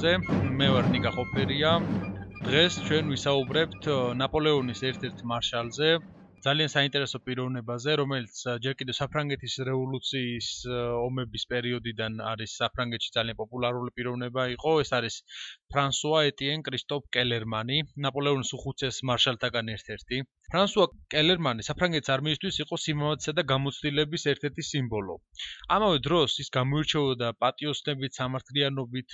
ნაპოლეონზე. მე ვარ ნიკა ხოფერია. დღეს ჩვენ ვისაუბრებთ ნაპოლეონის ერთ-ერთ მარშალზე, ძალიან საინტერესო პიროვნებაზე, რომელიც ჯერ კიდევ საფრანგეთის რევოლუციის ომების პერიოდიდან არის საფრანგეთში ძალიან პოპულარული პიროვნება იყო. ეს არის ფრანსუა ეტიენ კრისტოფ კელერმანი, ნაპოლეონის უხუცეს მარშალთაგან ერთ-ერთი. ფრანსუა კელერმანი საფრანგეთის არმიისთვის იყო სიმამაცისა და გამოცდილების ერთ-ერთი სიმბოლო. ამავე დროს ის გამოირჩეოდა პატიოსნებით, სამართლიანობით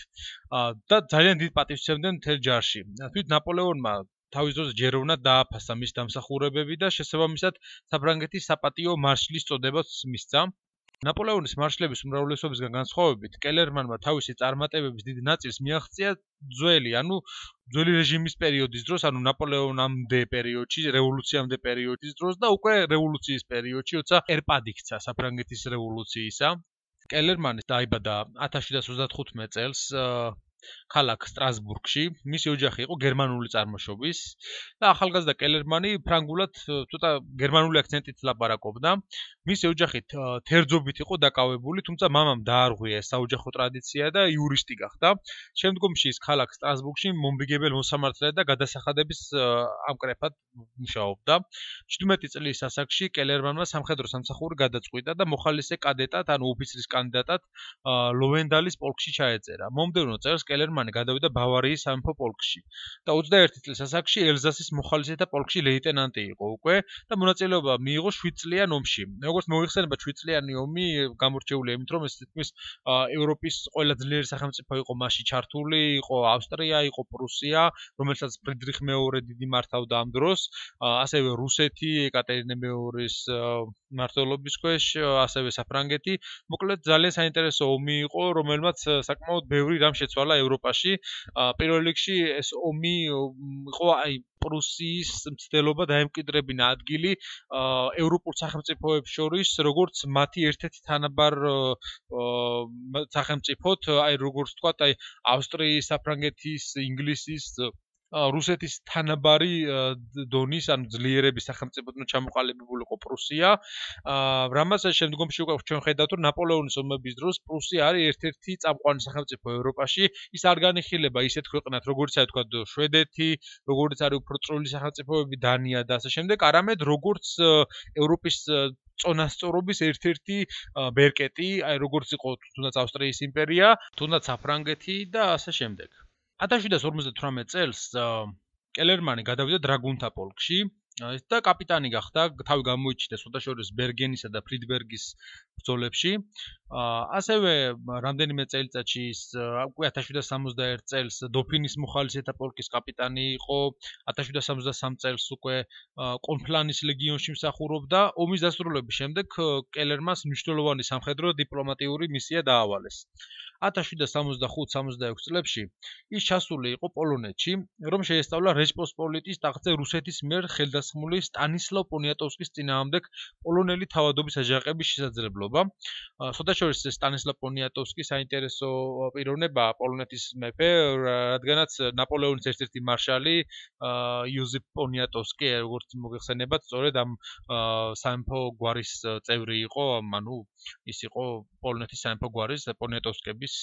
და ძალიან დიდ პატივს სცემდნენ მთელ ჯარში. თვით ნაპოლეონმა თავის დროზე ჯეროვნა დააფასა მის დამსახურებები და შესაბამისად საფრანგეთის საპატიო მარშლის წოდებაც მისცა. ნაპოლეონის მარშლების უმრავლესობისგან განსხვავებით, კელერმანმა თავისი წარმატებების დიდ ნაწილს მიაღწია ძველი, ანუ ძველი რეჟიმის პერიოდის დროს, ანუ ნაპოლეონამდე პერიოდში, რევოლუციამდე პერიოდის დროს და უკვე რევოლუციის პერიოდში, როცა ერპად იქცა საფრანგეთის რევოლუციისა. კელერმანი დაიბადა 1735 წელს ქალაქ სტრასბურგში. მისი ოჯახი იყო გერმანული წარმოშობის და ახალგაზრდა კელერმანი ფრანგულად ცოტა გერმანული აქცენტით ლაპარაკობდა. მისი ოჯახი თერძობით იყო დაკავებული, თუმცა მამამ დაარღვია საოჯახო ტრადიცია და იურისტი გახდა. შემდგომში ის ქალაქ სტრასბურგში მომბიგებელ მოსამართლედ და გადასახადების ამკრეფად მუშაობდა. 17 წლის ასაკში კელერმანმა სამხედრო სამსახური გადაწყვიტა და მოხალისე კადეტად, ანუ ოფიცრის კანდიდატად ლოვენდალის პოლკში ჩაეწერა. მომდევნო წელს კელერმანი გადავიდა ბავარიის სამეფო პოლკში და 21 წლის ასაკში ელზასის მოხალისეთა პოლკში ლეიტენანტი იყო უკვე და მონაწილეობა მიიღო 7 წლიან ომში. როგორც მოიხსენება 7 წლიანი ომი გამორჩეული იმით რომ ეს თითქმის ევროპის ყველა ძლიერი სახელმწიფო იყო მასში ჩართული, იყო ავსტრია, იყო პრუსია, რომელსაც ფრიდრიხ მეორე დიდი მართავდა ამ დროს, ასევე რუსეთი, ეკატერინე მეორის მართლობის ქვეშ, ასევე საფრანგეთი. მოკლედ ძალიან საინტერესო ომი იყო, რომელმაც საკმაოდ ბევრი რამ შეცვალა ევროპაში. პირველ რიგში ეს ომი იყო აი პრუსიის მცდელობა დაემკვიდრებინა ადგილი ევროპულ სახელმწიფოებს შორის, როგორც მათი ერთ-ერთი თანაბარ სახელმწიფოთ, აი როგორც თქვა, აი ავსტრიის, საფრანგეთის, ინგლისის რუსეთის თანაბარი დონის ან ძლიერების სახელმწიფოდან ჩამოყალიბებული იყო პრუსია. რამაც შემდგომში უკვე ჩვენ ხედავთ, რომ ნაპოლეონის ომების დროს პრუსია არის ერთ-ერთი წამყვანი სახელმწიფო ევროპაში. ის არ განიხილება ისეთ ქვეყნად, როგორც აი თქვა შვედეთი, როგორც არის უფრო წრული სახელმწიფოები დანია და ასე შემდეგ, არამედ როგორც ევროპის წონასწორობის ერთ-ერთი ბერკეტი, აი როგორც იყო თუნდაც ავსტრიის იმპერია, თუნდაც საფრანგეთი და ასე შემდეგ. 1758 წელს კელერმანი გადავიდა დრაგუნთა პოლკში და კაპიტანი გახდა, თავი გამოიჩინდა სოდაშორის ბერგენისა და ფრიდბერგის ბრძოლებში. ასევე რამდენიმე წელიწადში ის უკვე 1761 წელს დოფინის მოხალისეთა პოლკის კაპიტანი იყო, 1763 წელს უკვე კონფლანის ლეგიონში მსახურობდა. ომის დასრულების შემდეგ კელერმას მნიშვნელოვანი სამხედრო დიპლომატიური მისია დაავალეს. 1765-66 წლებში ის ჩასული იყო პოლონეთში, რომ შეესწავლა რეჭპოსპოლიტის ტახტზე რუსეთის მიერ ხელდასხმული სტანისლავ პონიატოვსკის წინააღმდეგ პოლონელი თავადობის აჯანყების შესაძლებლობა. სოდაშორის სტანისლავ პონიატოვსკი საინტერესო პიროვნება პოლონეთის მეფე, რადგანაც ნაპოლეონის ერთ-ერთი მარშალი იოზეფ პონიატოვსკი, როგორც მოგეხსენებათ, სწორედ ამ სამეფო გვარის წევრი იყო, ანუ ის იყო პოლონეთის სამეფო გვარის პონიატოვსკების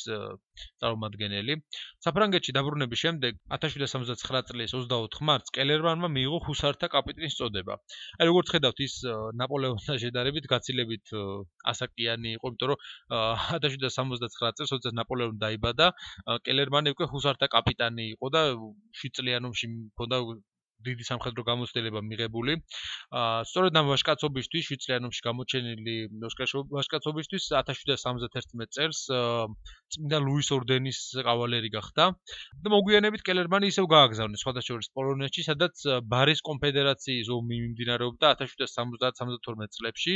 წარმომადგენელი. საფრანგეთში დაბრუნების შემდეგ 1779 წლის 24 მარტს კელერმანმა მიიღო ჰუსართა კაპიტნის წოდება. აი როგორც ხედავთ, ის ნაპოლეონთან შედარებით გაცილებით ასაკიანი იყო, იმიტომ რომ 1779 წელს, როდესაც ნაპოლეონი დაიბადა, კელერმანი უკვე ჰუსართა კაპიტანი იყო და 7 წლიან ომში მქონდა დიდი სამხედრო გამოცდილება მიღებული. სწორედ ამ ვაშკაცობისთვის, შვიცრიანობაში გამოჩენილი ვაშკაცობისთვის 1771 წელს წმინდა ლუის ორდენის კავალერი გახდა. და მოგვიანებით კელერმანი ისევ გააგზავნეს სხვადასხვა პოლონეთში, სადაც ბარის კონფედერაციის ომი მიმდინარეობდა 1770-72 წლებში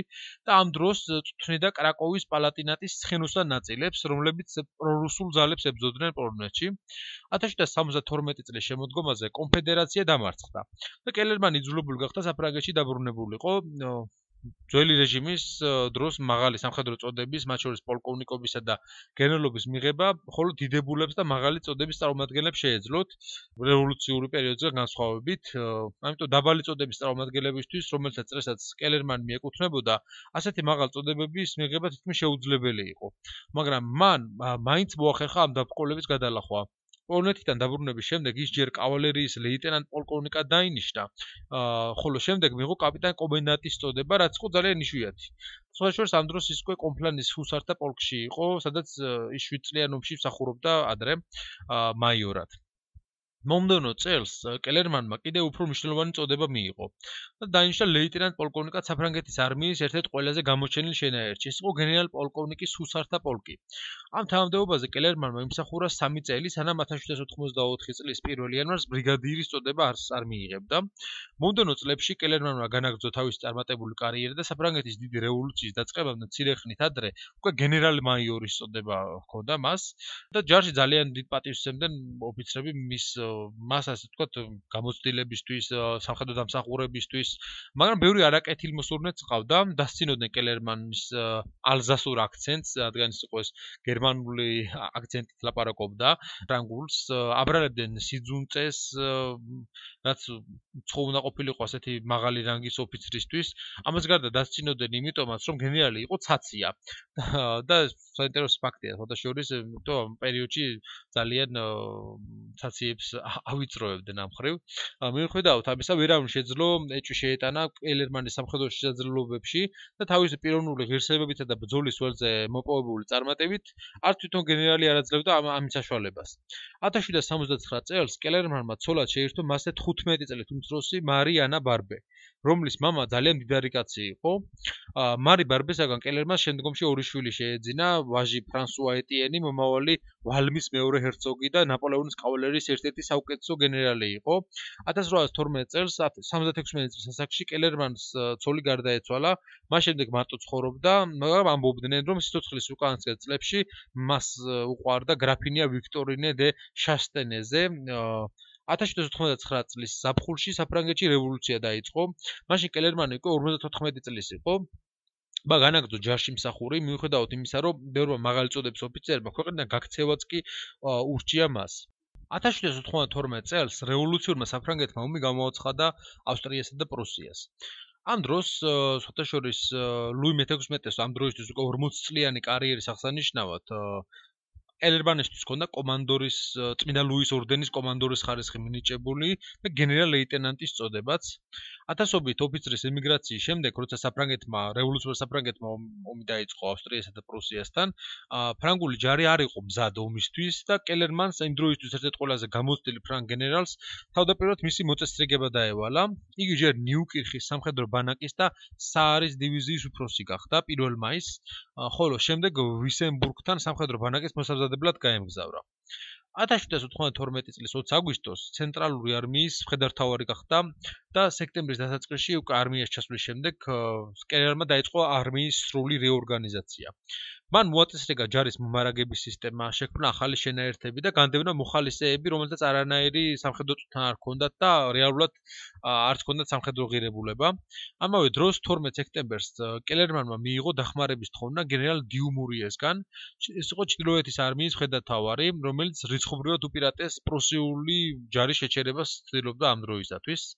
და ამ დროს წვნიდა კრაკოვის პალატინატის ცხენოსან ნაწილებს, რომლებიც პრორუსულ ძალებს ებრძოდნენ პოლონეთში. 1772 წლის შემოდგომაზე კონფედერაცია დამარცხდა. და კელერმანი ძულებული გახდა საფრანგეთში დაბრუნებულიყო ძველი რეჟიმის დროს მაღალი სამხედრო წოდების, მათ შორის პოლკოვნიკობისა და გენერლობის მიღება, ხოლო დიდებულებს და მაღალი წოდების წარმომადგენლებს შეეძლოთ რევოლუციური პერიოდზე განსხვავებით. ამიტომ დაბალი წოდების წარმომადგენლებისთვის, რომელსაც წრესაც კელერმანი მიეკუთვნებოდა, ასეთი მაღალ წოდებების მიღება თითქმის შეუძლებელი იყო. მაგრამ მან მაინც მოახერხა ამ დაბრკოლების გადალახვა. პოლონეთიდან დაბრუნების შემდეგ ის ჯერ კავალერიის ლეიტენანტ პოლკოვნიკად დაინიშნა, ხოლო შემდეგ მიიღო კაპიტან კომენდანტის წოდება, რაც იყო ძალიან იშვიათი. სხვა შორის ამ დროს ის უკვე კომპლანის ჰუსართა პოლკში იყო, სადაც ის 7 წლიან ომში მსახურობდა ადრე მაიორად. მომდენო წელს კელერმანმა კიდევ უფრო მნიშვნელოვანი წოდება მიიღო და დაინიშნა ლეიტენანტ პოლკოვნიკად საფრანგეთის არმიის ერთ-ერთ ყველაზე გამოჩენილ შენაერთში. ეს იყო გენერალ პოლკოვნიკის ჰუსართა პოლკი. ამ თანამდებობაზე კელერმანმა იმსახურა 3 წელი, სანამ 1794 წლის 1 იანვარს ბრიგადირის წოდება არ მიიღებდა. მომდენო წლებში კელერმანმა განაგრძო თავისი წარმატებული კარიერა და საფრანგეთის დიდი რევოლუციის დაწყებამდე ცირეხნით ადრე უკვე გენერალ მაიორის წოდება ჰქონდა მას და ჯარში ძალიან დიდ პატივს ემდნენ ოფიცრები მის მას ასე ვთქვათ გამოცდილებისთვის, სამხედრო დამსახურებისთვის, მაგრამ ბევრი არაკეთილმოსურნეც ყავდა, დასცინოდნენ კელერმანის ალზასურ აქცენტს, რადგან ის იყო ეს გერმანული აქცენტით ლაპარაკობდა, ფრანგულს, აბრალებდნენ სიძუნწეს, რაც ცხო უნდა ყოფილიყო ასეთი მაღალი რანგის ოფიცრისთვის. ამას გარდა დასცინოდნენ იმიტომაც, რომ გენერალი იყო ცაცია. და საინტერესო ფაქტია, ფოტოშორის, იმიტომ ამ პერიოდში ძალიან ცაციებს ავიწროებდნენ ამ ხრივ. მიუხედავად ამისა, ვერავინ შეძლო ეჭვი შეეტანა ელერმანის სამხედრო შესაძლებლობებში და თავისი პიროვნული ღირსებებითა და ბრძოლის ველზე მოპოვებული წარმატებით არც თვითონ გენერალი არ აძლევდა ამ საშუალებას. 1779 წელს კელერმანმა ცოლად შეირთო მასზე 15 წელი უმცროსი მარიანა ბარბე, რომლის მამა ძალიან მდიდარი კაცი იყო. მარი ბარბესაგან კელერმა შემდგომში ორი შვილი შეეძინა, ვაჟი ფრანსუა ეტიენი მომავალი ვალმის მეორე ჰერცოგი და ნაპოლეონის კავალერიის ერთ-ერთი საუკეთესო გენერალი იყო. 1812 წელს 76 წლის ასაკში კელერმანს ცოლი გარდაეცვალა, მას შემდეგ მარტო ცხოვრობდა, მაგრამ ამბობდნენ, რომ სიცოცხლის უკანასკნელ წლებში მას უყვარდა გრაფინია ვიქტორინე დე შასტენეზე, აა 1799 წლის ზაფხულში საფრანგეთში რევოლუცია დაიწყო. მაშინ კელერმანი უკვე 54 წლის იყო. ბა განაგრძო ჯარში მსახური, მიუხედავად იმისა, რომ ბევრმა მაღალი წოდების ოფიცერებმა ქვეყნიდან გაქცევაც კი ურჩია მას. 1792 წელს რევოლუციურმა საფრანგეთმა ომი გამოაცხადა ავსტრიასა და პრუსიას. ამ დროს სოთაშორის ლუი მე-16-ს ამ დროისთვის უკვე 40 წლიანი კარიერის აღსანიშნავად ელერბანისთვის ჰქონდა კომანდორის წმინდა ლუის ორდენის კომანდორის ხარისხი მინიჭებული და გენერალ-ლეიტენანტის წოდებაც. ათასობით ოფიცრის ემიგრაციის შემდეგ, როცა საფრანგეთმა რევოლუციურ საფრანგეთმა ომი დაიწყო ავსტრიასა და პრუსიასთან, ფრანგული ჯარი არ იყო მზად ომისთვის და კელერმანს იმ დროისთვის ერთ-ერთ ყველაზე გამოცდილი ფრანგ გენერალს თავდაპირველად მისი მოწესრიგება დაევალა. იგი ჯერ ნიუკირხის სამხედრო ბანაკის და საარის დივიზიის უფროსი გახდა 1 მაისს, ხოლო შემდეგ ვისენბურგთან სამხედრო ბანაკის მოსაზრდებლად გაემგზავრა. 1792 წლის 20 აგვისტოს ცენტრალური არმიის მხედართავარი გახდა და სექტემბრის დასაწყისში უკვე არმიაში ჩასვლის შემდეგ სკერერმა დაიწყო არმიის სრული რეორგანიზაცია. მან მოაწესრიგა ჯარის მომარაგების სისტემა, შექმნა ახალი შენაერთები და განდევნა მოხალისეები, რომელთაც არანაირი სამხედრო წვრთნა არ ჰქონდათ და რეალურად არც ჰქონდათ სამხედრო ღირებულება. ამავე დროს 12 სექტემბერს კელერმანმა მიიღო დახმარების თხოვნა გენერალ დიუმურიესგან. ეს იყო ჩრდილოეთის არმიის მხედართავარი, რომელიც რიცხობრივად უპირატეს პრუსიული ჯარის შეჩერებას ცდილობდა ამ დროისათვის.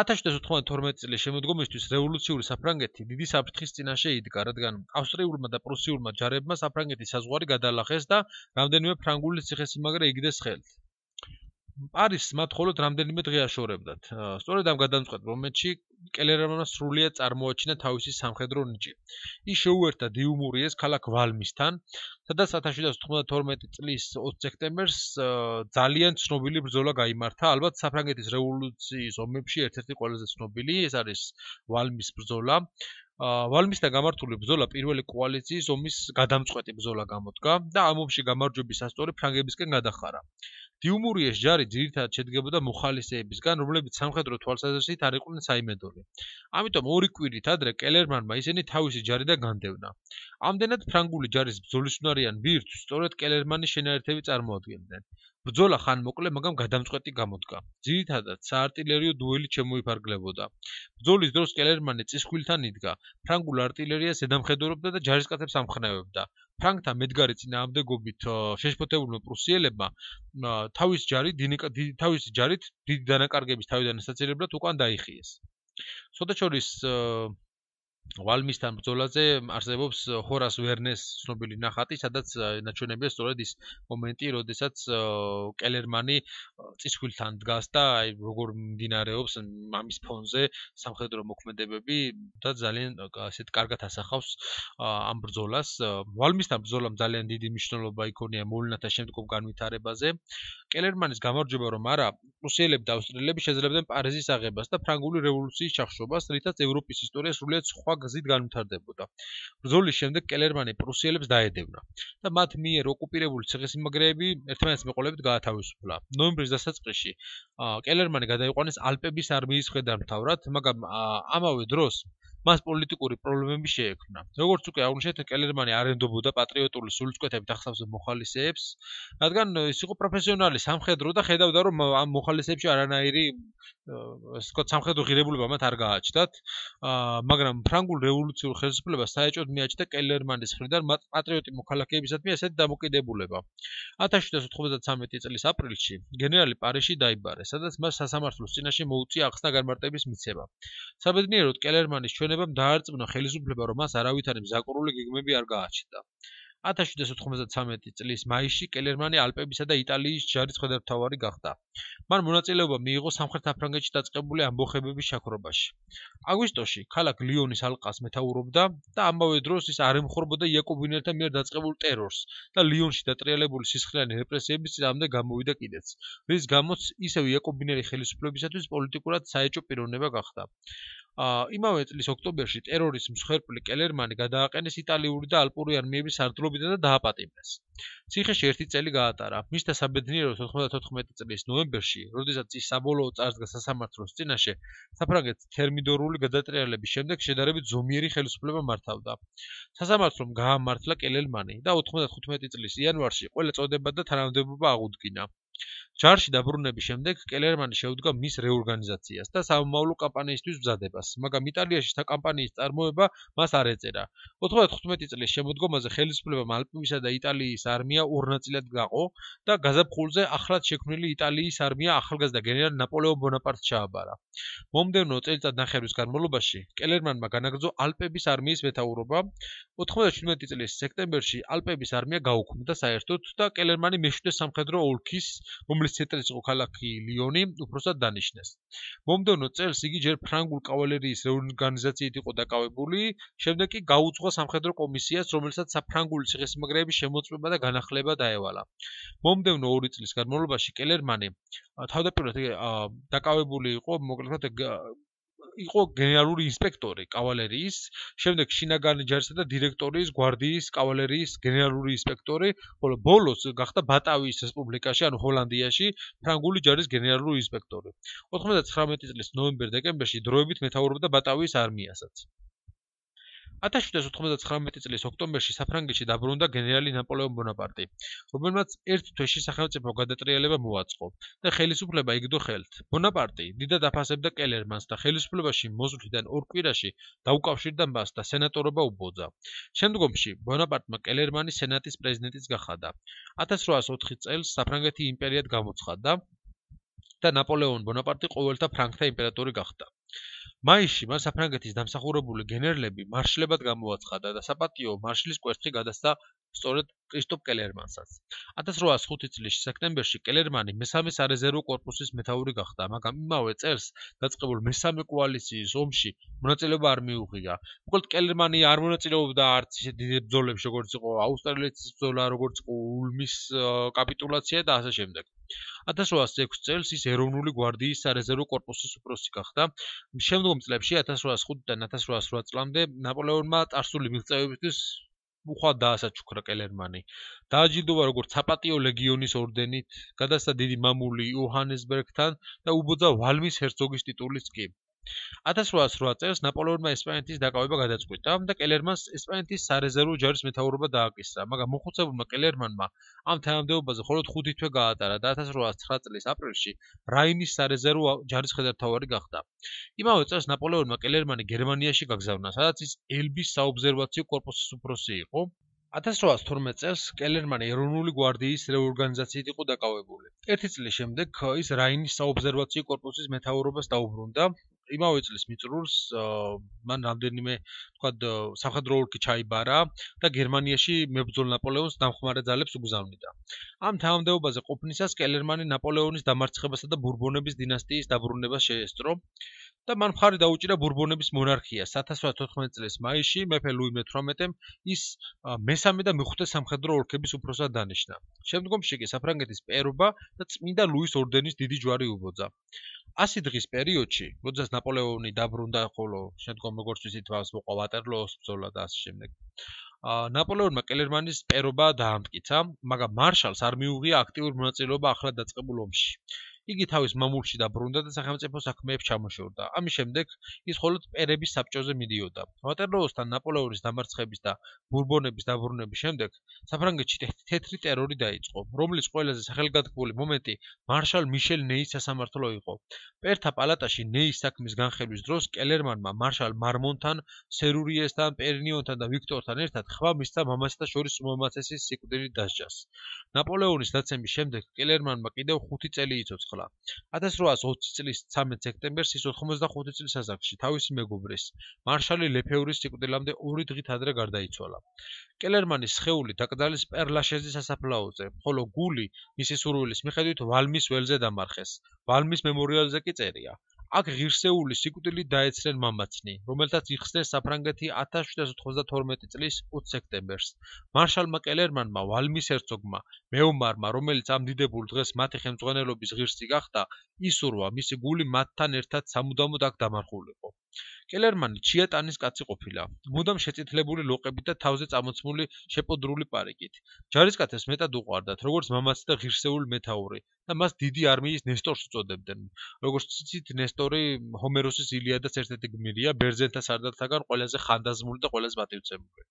1792 წლის შემოდგომისთვის რევოლუციური საფრანგეთი დიდი საფრთხის წინაშე იდგა, რადგან ავსტრიულმა და პრუსიულმა ჯარებმა საფრანგეთის საზღვარი გადაალახეს და რამდენიმე ფრანგული ციხესიმაგრე იგდეს ხელთ. პარიზს მათ მხოლოდ რამდენიმე დღე აშორებდათ. სწორედ ამ გადამწყვეტ მომენტში კელერმანმა სრულიად წარმოაჩინა თავისი სამხედრო ნიჭი. ის შეუერთდა დიუმურიეს ქალაქ ვალმისთან, სადაც 1792 წლის 20 სექტემბერს ძალიან ცნობილი ბრძოლა გამართა, ალბათ საფრანგეთის რევოლუციის ომებში ერთ-ერთი ყველაზე ცნობილი, ეს არის ვალმის ბრძოლა. ვალმისთან გამართული ბრძოლა პირველი კოალიციის ომის გადამწყვეტი ბრძოლა გამოდგა და ამ ომში გამარჯვების ასწორი ფრანგებისკენ გადახარა. დიუმურიეს ჯარი ძირითადად შედგებოდა მოხალისეებისგან, რომლებიც სამხედრო თვალსაზრისით არ იყვნენ საიმედორი. ამიტომ ორი კვირით ადრე კელერმანმა ისინი თავისი ჯარიდან განდევნა. ამდენად ფრანგული ჯარის ბრძოლისუნარიან ვირთვს სწორედ კელერმანის შენაერთები წარმოადგენდნენ. ბრძოლა ხან მოკლე, მაგრამ გადამწყვეტი გამოდგა. ძირითადად საარტილერიო დუელი შემოიფარგლებოდა. ბრძოლის დროს კელერმანი წისქვილთან იდგა, ფრანგულ არტილერიას ზედამხედველობდა და ჯარისკაცებს ამხნევებდა. ფრანგთა მედგარი წინააღმდეგობით შეშფოთებულმა პრუსიელებმა თავის ჯარი თავის ჯარით დიდი დანაკარგების თავიდან ასაცილებლად უკან დაიხიეს. სოდა შორის ვალმისთან ბრძოლაზე არსებობს ჰორას ვერნეს ცნობილი ნახატი, სადაც ნაჩვენებია სწორედ ის მომენტი, როდესაც კელერმანი წისქვილთან დგას და აი როგორ მიმდინარეობს მამის ფონზე სამხედრო მოქმედებები და ძალიან ასეთ კარგად ასახავს ამ ბრძოლას. ვალმისთან ბრძოლამ ძალიან დიდი მნიშვნელობა იქონია მოვლენათა შემდგომ განვითარებაზე. კელერმანის გამარჯვება რომ არა, პრუსიელები და ავსტრიელები შეძლებდნენ პარიზის აღებას და ფრანგული რევოლუციის ჩახშობას, რითაც ევროპის ისტორია სრულიად სხვა გზით განვითარდებოდა. ბრძოლის შემდეგ კელერმანი პრუსიელებს დაედევნა და მათ მიერ ოკუპირებული ციხესიმაგრეები ერთმანეთს მეყოლებით გაათავისუფლა. ნოემბრის დასაწყისში კელერმანი გადაიყვანეს ალპების არმიის ხედარმთავრად, მაგრამ ამავე დროს მას პოლიტიკური პრობლემები შეექმნა. როგორც უკვე აღნიშნეთ, კელერმანი არენდობოდა პატრიოტული სულწკვეთებით ახსავსებ მოხალისეებს, რადგან ის იყო პროფესიონალი სამხედრო და ხედავდა, რომ ამ მოხალისეებში არანაირი ვთქვათ, სამხედრო ღირებულება მათ არ გააჩნდათ. აა მაგრამ ფრანგულ რევოლუციურ ხელისუფლებას საერთოდ მიაჩნდა კელერმანის მხრიდან პატრიოტი მოქალაქეებისადმი ასეთი დამოკიდებულება. 1793 წლის აპრილში გენერალი პარიში დაიბარეს, სადაც მას სასამართლოს წინაშე მოუწია ახსნა განმარტების მიცემა. საბედნიეროდ კელერმანის ჩვენ ჩვენებამ დაარწმუნა ხელისუფლება, რომ მას არავითარი მზაკურული გეგმები არ გააჩნდა. 1793 წლის მაისში კელერმანი ალპებისა და იტალიის ჯარის ხედართავარი გახდა. მან მონაწილეობა მიიღო სამხრეთ აფრანგეთში დაწყებული ამბოხებების შაქრობაში. აგვისტოში ქალაქ ლიონის ალყას მეთაურობდა და ამავე დროს ის არ ემხრობოდა იაკობინელთა მიერ დაწყებულ ტერორს და ლიონში დატრიალებული სისხლიანი რეპრესიების წინამდე გამოვიდა კიდეც, რის გამოც ისევ იაკობინელი ხელისუფლებისათვის პოლიტიკურად საეჭო პიროვნება გახდა. იმავე წლის ოქტომბერში ტერორის მსხვერპლი კელერმანი გადააყენეს იტალიური და ალპური არმიების სარდლობიდან და დააპატიმრეს. ციხეში ერთი წელი გაატარა. მისთა საბედნიეროდ 94 წლის ნოემბერში, როდესაც ის საბოლოო წარსდგა სასამართლოს წინაშე, საფრანგეთის თერმიდორული გადატრიალების შემდეგ შედარებით ზომიერი ხელისუფლება მართავდა. სასამართლომ გაამართლა კელერმანი და 95 წლის იანვარში ყველა წოდება და თანამდებობა აღუდგინა. ჯარში დაბრუნების შემდეგ კელერმანი შეუდგა მის რეორგანიზაციას და სამომავლო კამპანიისთვის მზადებას, მაგრამ იტალიაში საკამპანიის წარმოება მას არ ეწერა. 95 წლის შემოდგომაზე ხელისუფლებამ ალპებისა და იტალიის არმია ორ ნაწილად გაყო და გაზაფხულზე ახლად შექმნილი იტალიის არმია ახალგაზრდა გენერალ ნაპოლეონ ბონაპარტს ჩააბარა. მომდევნო წელიწად ნახევრის განმავლობაში კელერმანმა განაგრძო ალპების არმიის მეთაურობა. 97 წლის სექტემბერში ალპების არმია გაუქმდა საერთოდ და კელერმანი მეშვიდე სამხედრო ოლქის რომლის ცენტრიც იყო ქალაქი ლიონი, უпроსტად დანიშნეს. მომდევნო წელს იგი ჯერ ფრანგულ კავალერიის რეორგანიზაციით იყო დაკავებული, შემდეგ კი გაუძღვა სამხედრო კომისიას, რომელსაც საფრანგული ციხესიმაგრეების შემოწმება და განახლება დაევალა. მომდევნო 2 წლის განმავლობაში კელერმანი თავდაპირველად დაკავებული იყო მოკლედ იყო გენერალური ინსპექტორი კავალერიის, შემდეგ შინაგანი ჯარისა და დირექტორის გვარდიის კავალერიის გენერალური ინსპექტორი, ხოლო ბოლოს გახდა ბატავის რესპუბლიკაში, ანუ ჰოლანდიაში, ფრანგული ჯარის გენერალური ინსპექტორი. 99 წლის ნოემბერ-დეკემბერში დროებით მეთაურობდა ბატავის არმიასაც. 1799 წლის ოქტომბერში საფრანგეთში დაბრუნდა გენერალი ნაპოლეონ ბონაპარტი, რომელმაც ერთ თვეში სახელმწიფო გადატრიალება მოაწყო და ხელისუფლება იგდო ხელთ. ბონაპარტი დიდად აფასებდა კელერმანს და ხელისუფლებაში მოსვლიდან ორ კვირაში დაუკავშირდა მას და სენატორობა უბოძა. შემდგომში ბონაპარტმა კელერმანი სენატის პრეზიდენტიც გახადა. 1804 წელს საფრანგეთი იმპერიად გამოცხადდა და ნაპოლეონ ბონაპარტი ყოველთა ფრანგთა იმპერატორი გახდა. მაისში მას საფრანგეთის დამსახურებული გენერლები მარშლებად გამოაცხადა და საპატიო მარშლის კვერთხი გადასცა სწორედ კრისტოპ კელერმანსაც. 1805 წლის სექტემბერში კელერმანი მესამე სარეზერვო კორპუსის მეთაური გახდა, მაგრამ იმავე წელს დაწყებულ მესამე კოალიციის ომში მონაწილეობა არ მიუღია. უბრალოდ კელერმანი არ მონაწილეობდა არც ისე დიდ ბრძოლებში, როგორც იყო აუსტრალიის ბრძოლა, როგორც იყო ულმის კაპიტულაცია და ასე შემდეგ. 1806 წელს ის ეროვნული გვარდიის სარეზერვო корпуსის უფროსი გახდა. შემდგომ წლებში 1805-დან 1808 წლამდე ნაპოლეონმა წარსული მიღწევებისთვის უხვად დაასაჩუქრა კელერმანი. დააჯილდოვა როგორც საპატიო ლეგიონის ორდენით, გადასცა დიდი მამული იოჰანესბერგთან და უბოძა ვალმის ჰერცოგის ტიტულიც კი. 1808 წელს ნაპოლეონმა ესპანეთის დაკავება გადაწყვიტა და კელერმანს ესპანეთის სარეზერვო ჯარის მეთაურობა დააკისრა, მაგრამ მოხუცებულმა კელერმანმა ამ თანამდებობაზე მხოლოდ 5 თვე გაატარა და 1809 წლის აპრილში რაინის სარეზერვო ჯარის ხელმძღვანელი გახდა. იმავე წელს ნაპოლეონმა კელერმანი გერმანიაში გაგზავნა, სადაც ის ელბის საობზერვაციო კორპუსის უფროსი იყო. 1812 წელს კელერმანი ეროვნული გვარდიის რეორგანიზაციით იყო დაკავებული. ერთი წლის შემდეგ ის რაინის საობზერვაციო კორპუსის მეთაურობას დაუბრუნდა. იმავე წლის მიწურულს მან რამდენიმე თქვა სამხედრო ოლქი ჩაიბარა და გერმანიაში მებრძოლ ნაპოლეონს დამხმარე ძალებს უგზავნიდა. ამ თანამდებობაზე ყოფნისას კელერმანი ნაპოლეონის დამარცხებასა და ბურბონების დინასტიის დაბრუნებას შეესწრო. და მან მხარი დაუჭირა ბურბონების მონარქიას 1814 წლის მაისში მეფე ლუი მე-18-მ ის მესამე და მეხუთე სამხედრო ოლქების უფროსად დანიშნა. შემდგომში კი საფრანგეთის პერობა და წმინდა ლუის ორდენის დიდი ჯვარი უბოძა. 100 დღის პერიოდში, როდესაც ნაპოლეონი დაბრუნდა, ხოლო შემდგომ როგორც ვიცით, მას მოყვა ვატერლოოს ბრძოლა და ასე შემდეგ. ა ნაპოლეონმა კელერმანის პერობა დაამტკიცა, მაგრამ მარშალს არ მიუღია აქტიური მონაწილეობა ახლად დაწყებულ ომში. იგი თავის მამულში დაბრუნდა და სახელმწიფო საქმეებს ჩამოშორდა. ამის შემდეგ ის მხოლოდ პერების საბჭოზე მიდიოდა. ვატერლოოსთან ნაპოლეონის დამარცხების და ბურბონების დაბრუნების შემდეგ საფრანგეთში თეთრი ტერორი დაიწყო, რომლის ყველაზე სახელგანთქმული მომენტი მარშალ მიშელ ნეის სასამართლო იყო. პერთა პალატაში ნეის საქმის განხილვის დროს კელერმანმა მარშალ მარმონთან, სერურიესთან, პერნიონთან და ვიქტორთან ერთად ხმა მისცა მამასთან შორის უმამაცესი სიკვდილით დასჯას. ნაპოლეონის დაცემის შემდეგ კელერმანმა კიდევ 5 წელი იცოცხლა. დაასახლა. 1820 წლის 13 სექტემბერს ის 85 წლის ასაკში თავისი მეგობრის, მარშალი ლეფეურის სიკვდილამდე ორი დღით ადრე გარდაიცვალა. კელერმანის სხეული დაკრძალეს პერლაშეზის სასაფლაოზე, ხოლო გული მისი სურვილის მიხედვით ვალმის ველზე დამარხეს. ვალმის მემორიალზე კი წერია: აქ ღირსეული სიკვდილით დაეცნენ მამაცნი, რომელთაც იხსნეს საფრანგეთი 1792 წლის 20 სექტემბერს. მარშალმა კელერმანმა ვალმის hercogმა, მეომარმა, რომელიც ამ დიდებულ დღეს მათი ხელმძღვანელობის ღირსი გახდა, ისურვა, მისი გული მათთან ერთად სამუდამოდ აქ დამარხულიყო. კელერმანი ჩიატანის კაცი ყოფილა, მუდამ შეწითლებული ლოყებით და თავზე წამოცმული შეპოდრული პარიკით. ჯარისკაცებს მეტად უყვარდათ, როგორც მამაცი და ღირსეული მეთაური და მას დიდი არმიის ნესტორს უწოდებდნენ. როგორც ციცით, ნესტორი ჰომეროსის ილიადას ერთ-ერთი გმირია, ბერძენთა სარდალთაგან ყველაზე ხანდაზმული და ყველაზე პატივცემული.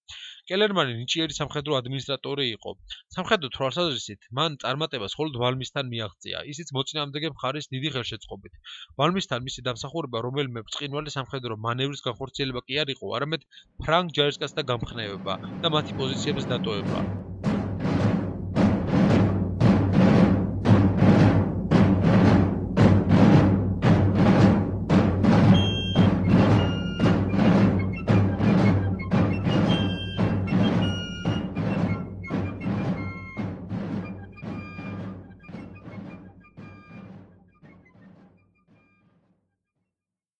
კელერმანი ნიჭიერი სამხედრო ადმინისტრატორი იყო. სამხედრო თვალსაზრისით, მან წარმატებას მხოლოდ ვალმისთან მიაღწია, ისიც მოწინააღმდეგე მხარის დიდი ხელშეწყობით. ვალმისთან მისი დამსახურება რომელიმე ბრწყინვალე სამხედრო მანევრის განხორციელება კი არ იყო, არამედ ფრანგ ჯარისკაცთა გამხნევება და მათი პოზიციების დატოვება.